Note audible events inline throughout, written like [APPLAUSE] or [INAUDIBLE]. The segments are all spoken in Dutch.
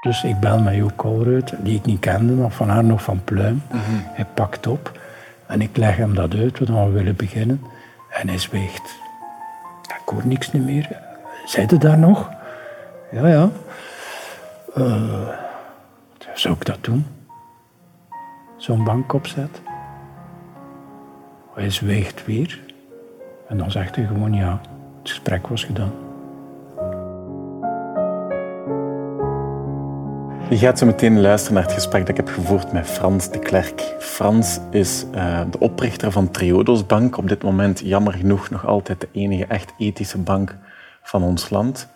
Dus ik bel met Jo Kolruit, die ik niet kende, nog van haar nog van Pluim. Hij pakt op en ik leg hem dat uit, wat we willen beginnen. En hij zweegt. Ik hoor niks meer. Zij daar nog? Ja, ja. Uh, zou ik dat doen? Zo'n bank opzet? Hij zweegt weer. En dan zegt hij gewoon ja, het gesprek was gedaan. Je gaat zo meteen luisteren naar het gesprek dat ik heb gevoerd met Frans de Klerk. Frans is uh, de oprichter van Triodos Bank. Op dit moment jammer genoeg nog altijd de enige echt ethische bank van ons land.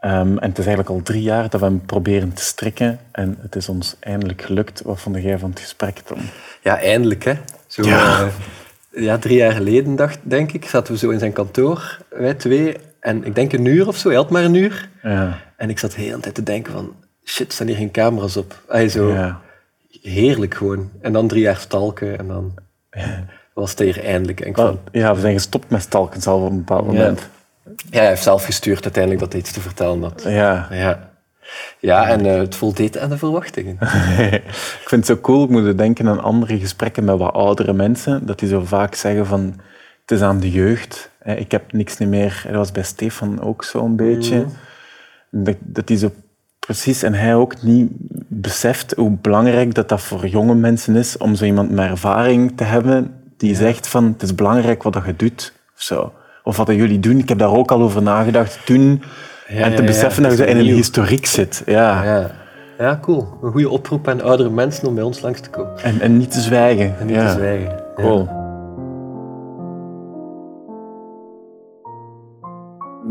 Um, en het is eigenlijk al drie jaar dat we hem proberen te strikken. En het is ons eindelijk gelukt. Wat vond jij van het gesprek, Tom? Ja, eindelijk hè. Zo, ja. Uh, ja, drie jaar geleden, dacht, denk ik, zaten we zo in zijn kantoor, wij twee. En ik denk een uur of zo, hij had maar een uur. Ja. En ik zat de hele tijd te denken van, shit, staan hier geen camera's op? Hij zo, ja. heerlijk gewoon. En dan drie jaar stalken en dan was het hier eindelijk. En van, ja, we zijn gestopt met stalken zelf op een bepaald moment. Ja, hij heeft zelf gestuurd uiteindelijk dat hij iets te vertellen had. Ja. Ja, ja en uh, het voldeed aan de verwachtingen. [LAUGHS] ik vind het zo cool, ik moet denken aan andere gesprekken met wat oudere mensen, dat die zo vaak zeggen van, het is aan de jeugd. Ik heb niks meer. Dat was bij Stefan ook zo'n beetje. Mm. Dat, dat die zo precies, en hij ook niet beseft hoe belangrijk dat dat voor jonge mensen is om zo iemand met ervaring te hebben die zegt van, het is belangrijk wat je doet. Of zo of wat jullie doen. Ik heb daar ook al over nagedacht toen. en te beseffen dat je in een historiek zit. Ja. ja. Ja, cool. Een goede oproep aan oudere mensen om bij ons langs te komen. En, en niet te zwijgen. En niet te zwijgen. Cool.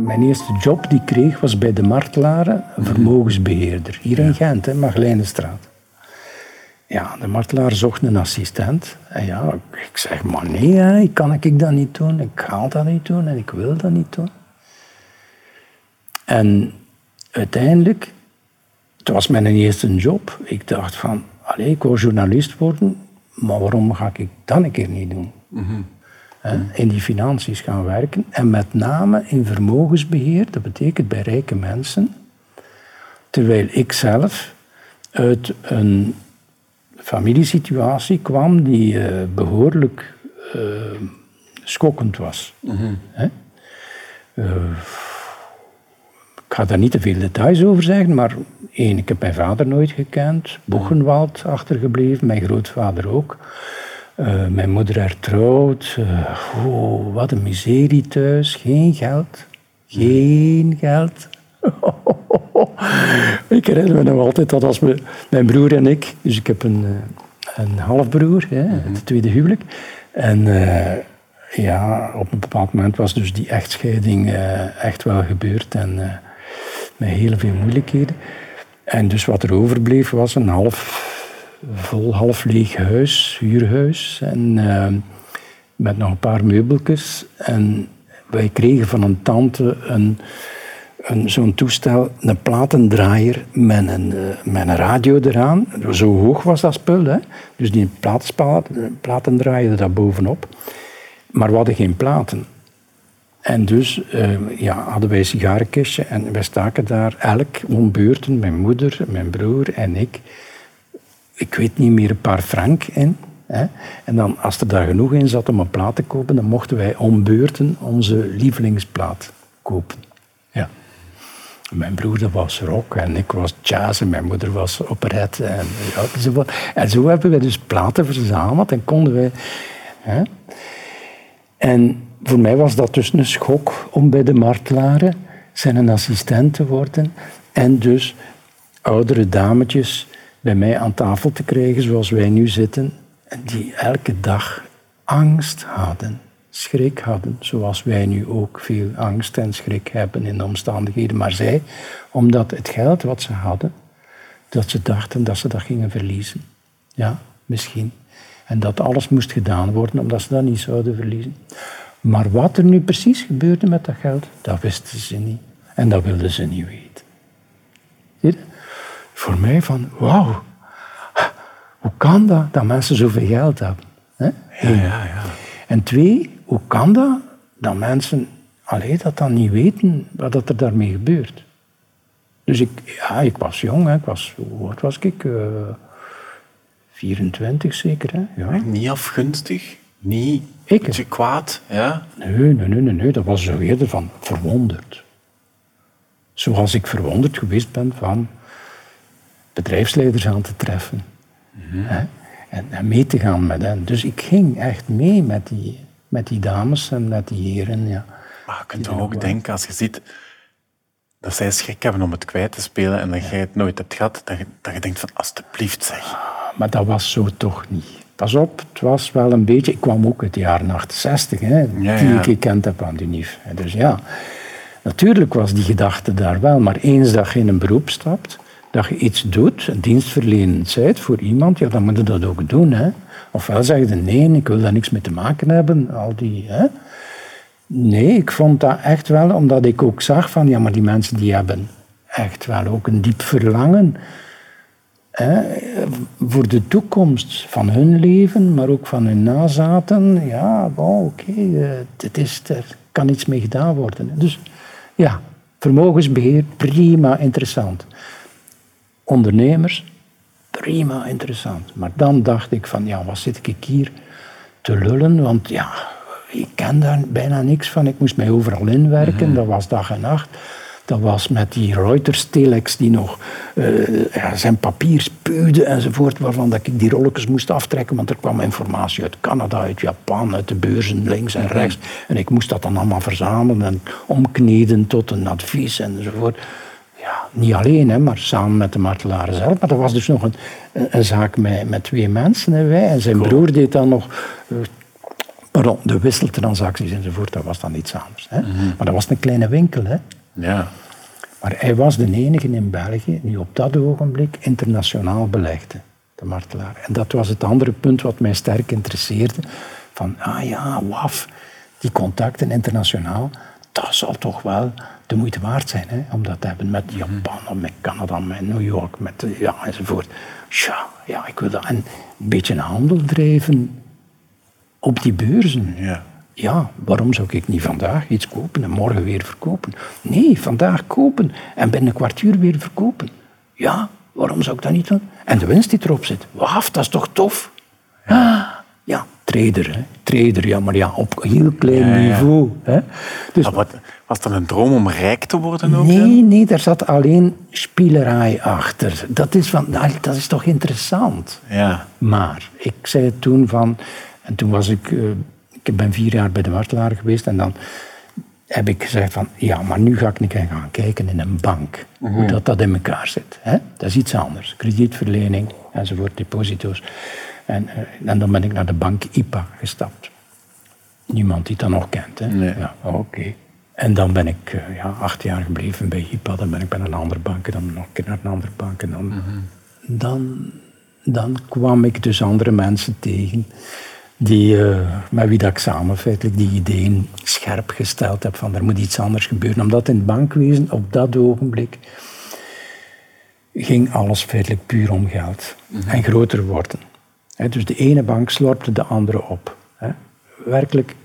Mijn eerste job die ik kreeg was bij de Martelaren, een vermogensbeheerder. Hier in Gent, hè, Maglijnenstraat. Ja, de martelaar zocht een assistent. En ja, ik zeg, maar nee, hè, kan ik dat niet doen. Ik ga dat niet doen en ik wil dat niet doen. En uiteindelijk, het was mijn eerste job. Ik dacht van, allee, ik wil journalist worden, maar waarom ga ik dat een keer niet doen? Mm In die financiën gaan werken. En met name in vermogensbeheer, dat betekent bij rijke mensen. Terwijl ik zelf uit een familiesituatie kwam die uh, behoorlijk uh, schokkend was. Mm -hmm. uh, ik ga daar niet te veel details over zeggen, maar één, ik heb mijn vader nooit gekend, Boegenwald achtergebleven, mijn grootvader ook. Mijn moeder hertrouwd. oh, wat een miserie thuis, geen geld. Geen geld. [LAUGHS] ik herinner me nog altijd dat als we, mijn broer en ik, dus ik heb een, eh, een halfbroer, hè, mhm. het tweede huwelijk. En uh, ja, op een bepaald moment was dus die echtscheiding uh, echt wel gebeurd en uh, met heel veel moeilijkheden. En dus wat er overbleef was een half vol, half leeg huis, huurhuis. En met nog een paar meubeltjes. En wij kregen van een tante een zo'n toestel, een platendraaier met een, uh, met een radio eraan. Zo hoog was dat spul. Hè? Dus die platendraaier daar bovenop. Maar we hadden geen platen. En dus uh, ja, hadden wij een sigarenkistje en wij staken daar elk om beurten, mijn moeder, mijn broer en ik. Ik weet niet meer, een paar frank in. Hè? En dan, als er daar genoeg in zat om een plaat te kopen, dan mochten wij om beurten onze lievelingsplaat kopen. Mijn broer was rock en ik was jazz en mijn moeder was operette. En, ja, zo, en zo hebben we dus platen verzameld en konden we... Hè. En voor mij was dat dus een schok om bij de martelaren zijn een assistent te worden. En dus oudere dametjes bij mij aan tafel te krijgen zoals wij nu zitten. En die elke dag angst hadden schrik hadden, zoals wij nu ook veel angst en schrik hebben in de omstandigheden. Maar zij, omdat het geld wat ze hadden, dat ze dachten dat ze dat gingen verliezen. Ja, misschien. En dat alles moest gedaan worden omdat ze dat niet zouden verliezen. Maar wat er nu precies gebeurde met dat geld, dat wisten ze niet. En dat wilden ze niet weten. Voor mij van, wauw, hoe kan dat, dat mensen zoveel geld hebben? Ja, ja, ja. En twee, hoe kan dat dat mensen alleen dat dan niet weten wat er daarmee gebeurt? Dus ik, ja, ik was jong, hè. Ik was, hoe oud was ik? Uh, 24 zeker, hè? Ja. Niet afgunstig? Niet ik? kwaad? Ja? Nee, nee, nee, nee, dat was zo eerder van verwonderd. Zoals ik verwonderd geweest ben van bedrijfsleiders aan te treffen. Mhm. En, en, mee te gaan met hen. Dus ik ging echt mee met die, met die dames en met die heren. Ja. Maar je kunt ook denken, als je ziet dat zij schrik hebben om het kwijt te spelen en dat jij het nooit hebt gehad, dat je, dat je denkt van alsjeblieft zeg. Ah, maar dat was zo toch niet. Pas op, het was wel een beetje... Ik kwam ook uit de jaren 68, hè, ja, die ik gekend heb aan de NIF. Dus ja, natuurlijk was die gedachte daar wel. Maar eens dat je in een beroep stapt, dat je iets doet, dienstverlenend zijt voor iemand, ja, dan moet je dat ook doen. Hè. Ofwel zeg je nee, ik wil daar niks mee te maken hebben. Al die, hè. Nee, ik vond dat echt wel, omdat ik ook zag van, ja, maar die mensen die hebben echt wel ook een diep verlangen hè, voor de toekomst van hun leven, maar ook van hun nazaten. Ja, oké, okay, is, er kan iets mee gedaan worden. Dus ja, vermogensbeheer, prima, interessant. Ondernemers, prima, interessant. Maar dan dacht ik van, ja, wat zit ik hier te lullen? Want ja, ik ken daar bijna niks van. Ik moest mij overal inwerken, mhm. dat was dag en nacht. Dat was met die Reuters-telex die nog uh, ja, zijn papier spuwde enzovoort, waarvan dat ik die rolletjes moest aftrekken, want er kwam informatie uit Canada, uit Japan, uit de beurzen links en mhm. rechts. En ik moest dat dan allemaal verzamelen en omkneden tot een advies enzovoort. Niet alleen, hè, maar samen met de martelaren zelf. Maar dat was dus nog een, een zaak met, met twee mensen, hè, wij. En zijn broer deed dan nog uh, pardon, de wisseltransacties enzovoort, dat was dan iets anders. Hè. Mhm. Maar dat was een kleine winkel. Hè. Ja. Maar hij was de enige in België die op dat ogenblik internationaal belegde, de martelaar. En dat was het andere punt wat mij sterk interesseerde. Van, ah ja, waf, die contacten internationaal, dat zal toch wel de moeite waard zijn hè, om dat te hebben met Japan, met Canada, met New York, met, ja, enzovoort. Tja, ja, ik wil dat. En een beetje handel drijven op die beurzen. Ja. Ja, waarom zou ik niet vandaag iets kopen en morgen weer verkopen? Nee, vandaag kopen en binnen een kwartier weer verkopen. Ja, waarom zou ik dat niet doen? En de winst die erop zit, waf, dat is toch tof? Ah, ja, trader, hè. trader, ja, maar ja, op heel klein niveau. Hè. Dus, wat, was dat een droom om rijk te worden ook? Nee, nee, daar zat alleen spielerij achter. Dat is, van, nou, dat is toch interessant? Ja. Maar ik zei toen van, en toen was ik... Uh, ik ben vier jaar bij de martelaar geweest en dan heb ik gezegd van, ja, maar nu ga ik niet gaan kijken in een bank, hoe mhm. dat, dat in elkaar zit. Hè? Dat is iets anders. Kredietverlening enzovoort, deposito's. En, uh, en dan ben ik naar de bank IPA gestapt. Niemand die dat nog kent. Hè? Nee. Ja, oké. En dan ben ik uh, ja, acht jaar gebleven bij IPA. Dan ben ik bij een andere bank. Dan nog een keer naar een andere bank. En dan, mhm. dan, dan kwam ik dus andere mensen tegen die, uh, met wie dat ik samen feitelijk die ideeën scherp gesteld heb van er moet iets anders gebeuren. Omdat in het bankwezen op dat ogenblik ging alles feitelijk puur om geld mhm. en groter worden. Dus de ene bank slorpte de andere op. werkelijk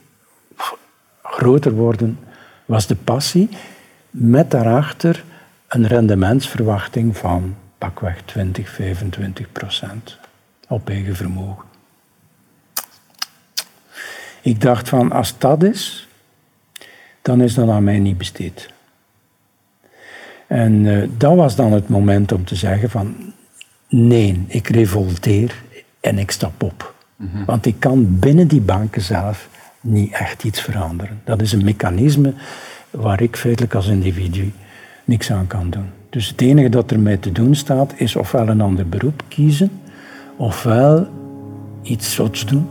groter worden was de passie, met daarachter een rendementsverwachting van pakweg 20, 25 procent op eigen vermogen. Ik dacht van, als dat is, dan is dat aan mij niet besteed. En uh, dat was dan het moment om te zeggen van, nee, ik revolteer en ik stap op. Mhm. Want ik kan binnen die banken zelf niet echt iets veranderen. Dat is een mechanisme waar ik feitelijk als individu niks aan kan doen. Dus het enige dat er mij te doen staat, is ofwel een ander beroep kiezen, ofwel iets zots doen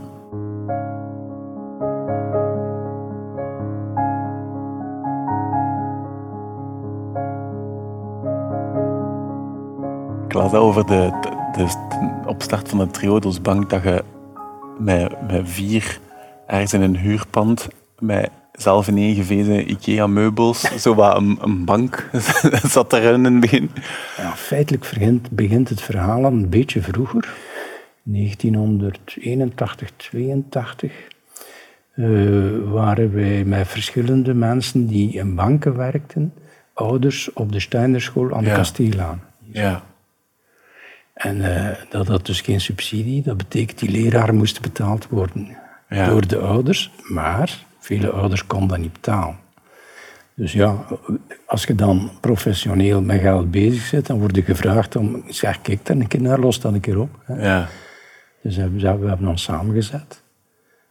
Ik las over de, de, opstart van de Triodosbank dat je met, met vier ergens in een huurpand met zelf ineengevezen IKEA-meubels, zo wat een, een bank [LAUGHS] zat er in het begin. Ja, feitelijk begint, begint het verhaal een beetje vroeger. 1981, 82 uh, waren wij met verschillende mensen die in banken werkten ouders op de Steinerschool aan de Ja. Kasteelaan. Ja. En eh, dat had dus geen subsidie. Dat betekent die leraar moest betaald worden Ja. door de ouders. Maar vele ouders konden dat niet betalen. Dus ja, als je dan professioneel met geld bezig bent, dan word je gevraagd om... Zeg, kijk daar een keer naar, los dat een keer op. Hè. Ja. Dus we hebben, we hebben ons samengezet.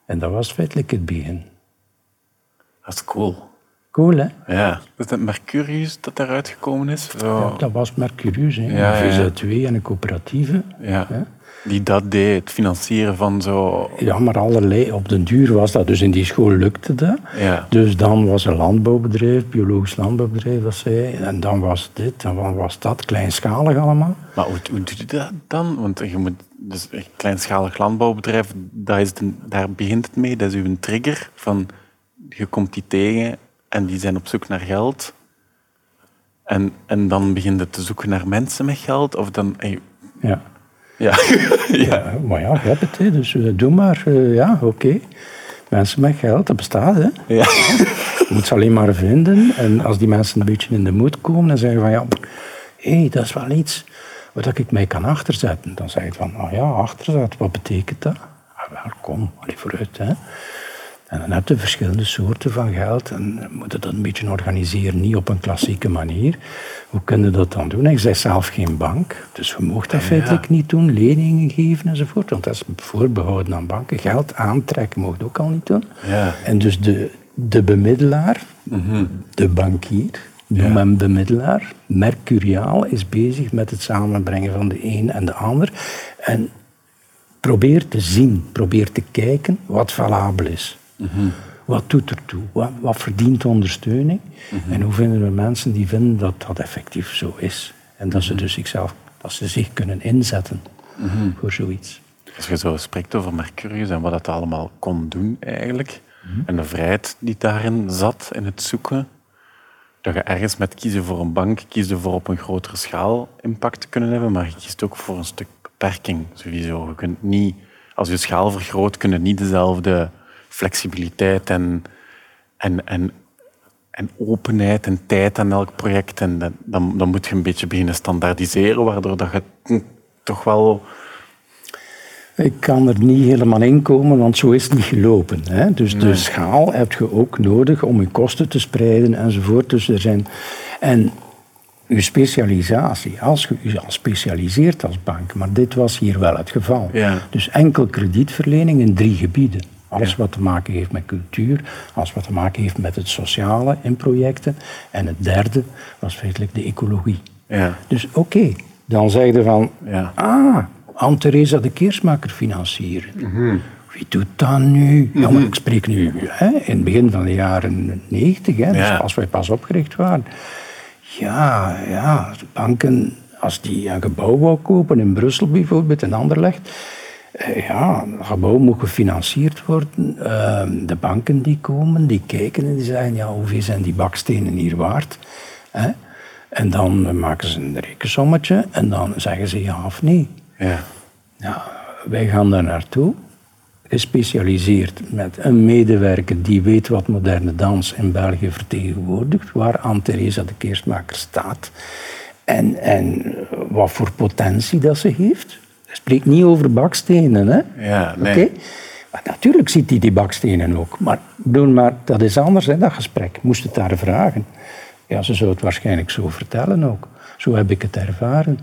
En dat was feitelijk het begin. Dat is cool. Cool, hè? Ja. Is dat Mercurius dat daaruit gekomen is? Zo. Ja, dat was Mercurius, hè. Ja, een VZ2 en een coöperatieve. Ja. Hè? Die dat deed, het financieren van zo... Ja, maar allerlei. Op den duur was dat. Dus in die school lukte dat. Ja. Dus dan was een landbouwbedrijf, biologisch landbouwbedrijf, dat zei. En dan was dit, en dan was dat, kleinschalig allemaal. Maar hoe, hoe doe je dat dan? Want je moet, dus een kleinschalig landbouwbedrijf, dat is de, daar begint het mee. Dat is uw trigger van je komt die tegen en die zijn op zoek naar geld. En, en dan begin je te zoeken naar mensen met geld. Of dan, eh, Ja. ja. [LAUGHS] ja. ja. Maar ja, je hebt het, hè. dus eh, doe maar. eh, ja, oké. Mensen met geld, dat bestaat, hè. Ja. Je moet ze alleen maar vinden. En als die mensen een beetje in de moed komen en zeggen van ja, hé, dat is wel iets waar ik mij kan achterzetten. Dan zeg je van, nou ja, achterzetten, wat betekent dat? Ah, wel, kom, allee, vooruit. Hè. En dan heb je verschillende soorten van geld en moet je dat een beetje organiseren, niet op een klassieke manier. Hoe kun je dat dan doen? Ik zeg zelf geen bank, dus je mocht dat feitelijk niet doen, leningen geven enzovoort, want dat is voorbehouden aan banken. Geld aantrekken mocht ook al niet doen. Ja. En dus de, de bemiddelaar, de bankier, noem hem bemiddelaar, Mercuriaal is bezig met het samenbrengen van de een en de ander. En probeer te zien, probeer te kijken wat valabel is. Wat doet er toe? Wat, wat verdient ondersteuning? En hoe vinden we mensen die vinden dat dat effectief zo is? En dat ze dus zichzelf, dat ze zich kunnen inzetten voor zoiets. Als je zo spreekt over Mercurius en wat het allemaal kon doen eigenlijk, en de vrijheid die daarin zat, in het zoeken, dat je ergens met kiezen voor een bank, kiest voor op een grotere schaal impact te kunnen hebben, maar je kiest ook voor een stuk beperking, sowieso. Je kunt niet, als je schaal vergroot, kun je niet dezelfde flexibiliteit en, en, en, en openheid en tijd aan elk project. En dan, dan moet je een beetje beginnen standaardiseren, waardoor dat je hm, toch wel... Ik kan er niet helemaal in komen, want zo is het niet gelopen. Hè? Dus de schaal heb je ook nodig om je kosten te spreiden enzovoort. Dus er zijn... En je specialisatie, als je je al specialiseert als bank, maar dit was hier wel het geval. Ja. Dus enkel kredietverlening in drie gebieden. Alles wat te maken heeft met cultuur, alles wat te maken heeft met het sociale in projecten. En het derde was feitelijk de ecologie. Ja. Dus oké, dan zeg je van, Ja. ah, Anne-Theresa de Keersmaker financieren. Wie doet dat nu? Ja, maar ik spreek nu hè, in het begin van de jaren negentig, dus als wij pas opgericht waren. Ja, ja, de banken, als die een gebouw wou kopen in Brussel bijvoorbeeld, in Anderlecht, eh, ja, een gebouw moet gefinancierd worden. Ehm, de banken die komen, die kijken en die zeggen, ja, hoeveel zijn die bakstenen hier waard? Hè? En dan eh, maken ze een rekensommetje en dan zeggen ze ja of nee. Ja. Ja, wij gaan daar naartoe, gespecialiseerd met een medewerker die weet wat moderne dans in België vertegenwoordigt, waar Anne-Theresa de Keersmaker staat en, en wat voor potentie dat ze heeft. Ik spreek niet over bakstenen, hè? Ja, nee. Maar natuurlijk ziet hij die bakstenen ook. Maar, bedoel, maar dat is anders, hè, dat gesprek. Moest het daar vragen. Ja, ze zou het waarschijnlijk zo vertellen ook. Zo heb ik het ervaren.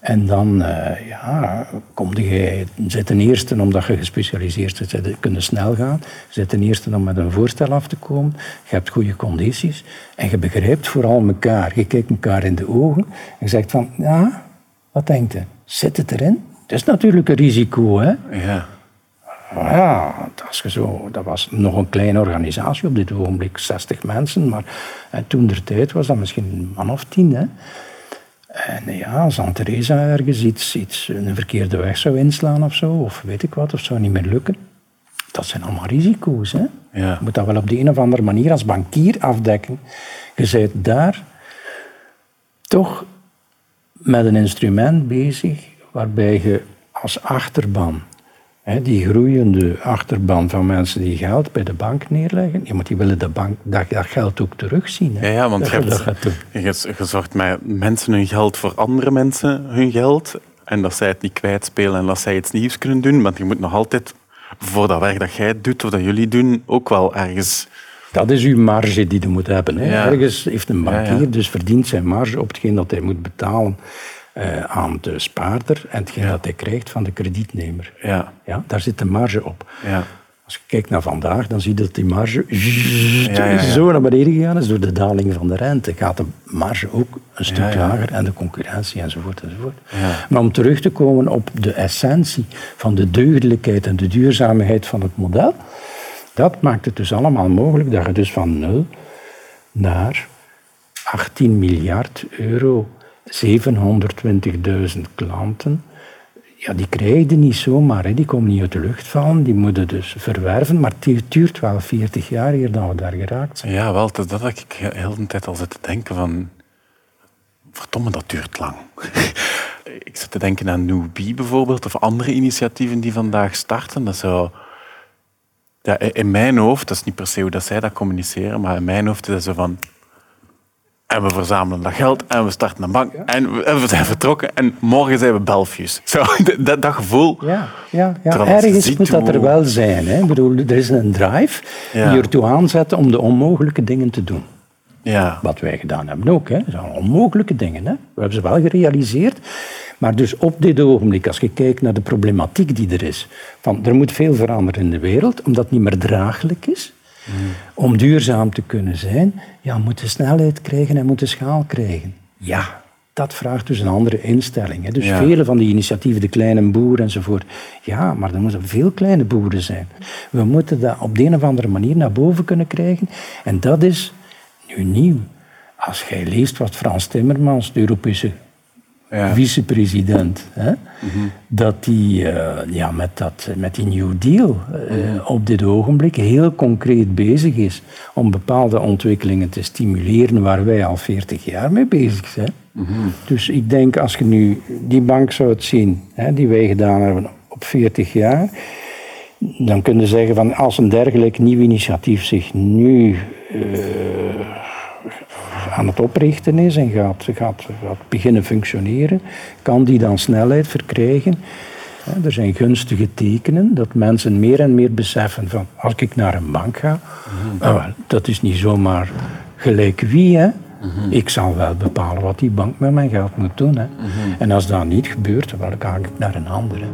En dan, eh, ja, kom je, zit ten eerste omdat je gespecialiseerd bent, zit- kunnen snel gaan. Zit ten eerste om met een voorstel af te komen. Je hebt goede condities. En je begrijpt vooral elkaar. Je kijkt elkaar in de ogen. En je zegt van, ja, wat denkt je? Zit het erin? Is natuurlijk een risico, hè. Ja. Ja, als je zo, dat was nog een kleine organisatie op dit ogenblik, 60 mensen, maar toen der tijd was dat misschien een man of tien. Hè. En ja, als Aunt Theresa ergens iets, iets, een verkeerde weg zou inslaan of zo, of weet ik wat, of zou niet meer lukken, dat zijn allemaal risico's. Hè. Ja. Je moet dat wel op de een of andere manier als bankier afdekken. Je bent daar toch met een instrument bezig waarbij je als achterban die groeiende achterban van mensen die geld bij de bank neerleggen, ja, maar die willen de bank, dat, dat geld ook terugzien. Hè. Ja, ja, want je, hebt, je, zorgt met mensen hun geld voor andere mensen hun geld. En dat zij het niet kwijtspelen en dat zij iets nieuws kunnen doen. Want je moet nog altijd voor dat werk dat jij doet of dat jullie doen, ook wel ergens... Dat is uw marge die je moet hebben. Hè. Ergens heeft een bankier dus verdient zijn marge op hetgeen dat hij moet betalen uh, aan de spaarder en hetgeen dat hij krijgt van de kredietnemer. Ja. Ja, daar zit de marge op. Ja. Als je kijkt naar vandaag, dan zie je dat die marge zo naar beneden gegaan is door de daling van de rente. Gaat de marge ook een stuk lager en de concurrentie enzovoort. enzovoort. Maar om terug te komen op de essentie van de deugdelijkheid en de duurzaamheid van het model, dat maakt het dus allemaal mogelijk dat je dus van 0 naar 18 miljard euro 720.000 klanten, ja, die krijg je niet zomaar. Hè. Die komen niet uit de lucht vallen, die moeten dus verwerven. Maar het duurt wel 40 jaar hier dan we daar geraakt zijn. Ja, wel, dat, dat had ik heel de tijd al zitten denken van... Verdomme, dat duurt lang. [LAUGHS] ik zit te denken aan Newbie bijvoorbeeld, of andere initiatieven die vandaag starten. Dat zou... Ja, in mijn hoofd, dat is niet per se hoe dat zij dat communiceren, maar in mijn hoofd is dat zo van en we verzamelen dat geld en we starten een bank en, we, zijn vertrokken en morgen zijn we Belfius. Zo, [LAUGHS] dat, dat gevoel. Ja, ja, ja. ergens moet dat er wel zijn. Hè. Ik bedoel, er is een drive die ertoe aanzet om de onmogelijke dingen te doen. Ja. Wat wij gedaan hebben ook. Hè. Dat zijn onmogelijke dingen. Hè. We hebben ze wel gerealiseerd. Maar dus op dit ogenblik, als je kijkt naar de problematiek die er is, van er moet veel veranderen in de wereld, omdat het niet meer draaglijk is. Om duurzaam te kunnen zijn, ja, moet je snelheid krijgen en moet je schaal krijgen. Ja, dat vraagt dus een andere instelling. Hè. Dus vele van die initiatieven, de kleine boeren enzovoort. Ja, maar er moeten veel kleine boeren zijn. We moeten dat op de een of andere manier naar boven kunnen krijgen. En dat is nu nieuw. Als jij leest wat Frans Timmermans, de Europese ja. vicepresident, hè, dat die uh, ja, met, dat, met die New Deal uh, op dit ogenblik heel concreet bezig is om bepaalde ontwikkelingen te stimuleren waar wij al 40 jaar mee bezig zijn. Dus ik denk, als je nu die bank zou zien, hè, die wij gedaan hebben op 40 jaar, dan kun je zeggen van als een dergelijk nieuw initiatief zich nu uh, aan het oprichten is en gaat, gaat, gaat beginnen functioneren, kan die dan snelheid verkrijgen. Er zijn gunstige tekenen dat mensen meer en meer beseffen van als ik naar een bank ga, oh, dat is niet zomaar gelijk wie. Hè? Ik zal wel bepalen wat die bank met mijn geld moet doen. Hè? En als dat niet gebeurt, dan ga ik naar een andere.